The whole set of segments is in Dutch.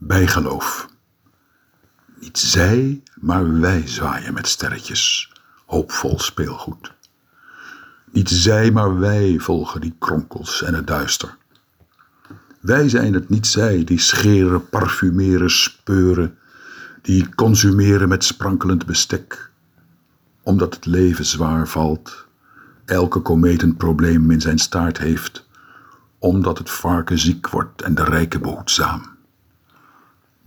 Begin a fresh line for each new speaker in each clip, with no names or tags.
Bijgeloof. Niet zij, maar wij zwaaien met sterretjes, hoopvol speelgoed. Niet zij, maar wij volgen die kronkels en het duister. Wij zijn het, niet zij, die scheren, parfumeren, speuren, die consumeren met sprankelend bestek. Omdat het leven zwaar valt, elke komeet een probleem in zijn staart heeft, omdat het varken ziek wordt en de rijke behoedzaam.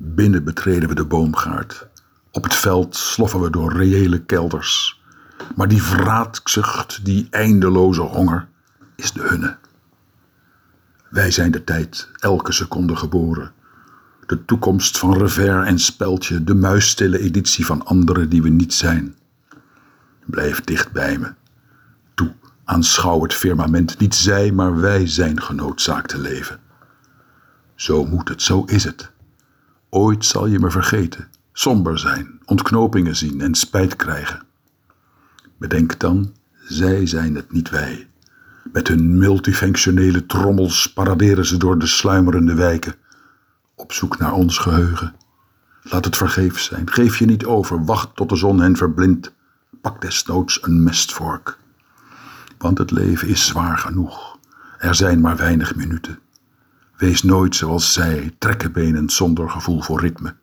Binnen betreden we de boomgaard. Op het veld sloffen we door reële kelders. Maar die vraatzucht, die eindeloze honger, is de hunne. Wij zijn de tijd, elke seconde geboren. De toekomst van revers en speldje, de muisstille editie van anderen die we niet zijn. Blijf dicht bij me. Toe, aanschouw het firmament. Niet zij, maar wij zijn genoodzaakt te leven. Zo moet het, zo is het. Ooit zal je me vergeten, somber zijn, ontknopingen zien en spijt krijgen. Bedenk dan, zij zijn het niet wij. Met hun multifunctionele trommels paraderen ze door de sluimerende wijken, op zoek naar ons geheugen. Laat het vergeefs zijn, geef je niet over, wacht tot de zon hen verblindt. Pak desnoods een mestvork. Want het leven is zwaar genoeg. Er zijn maar weinig minuten. Wees nooit zoals zij, trekkenbenen zonder gevoel voor ritme.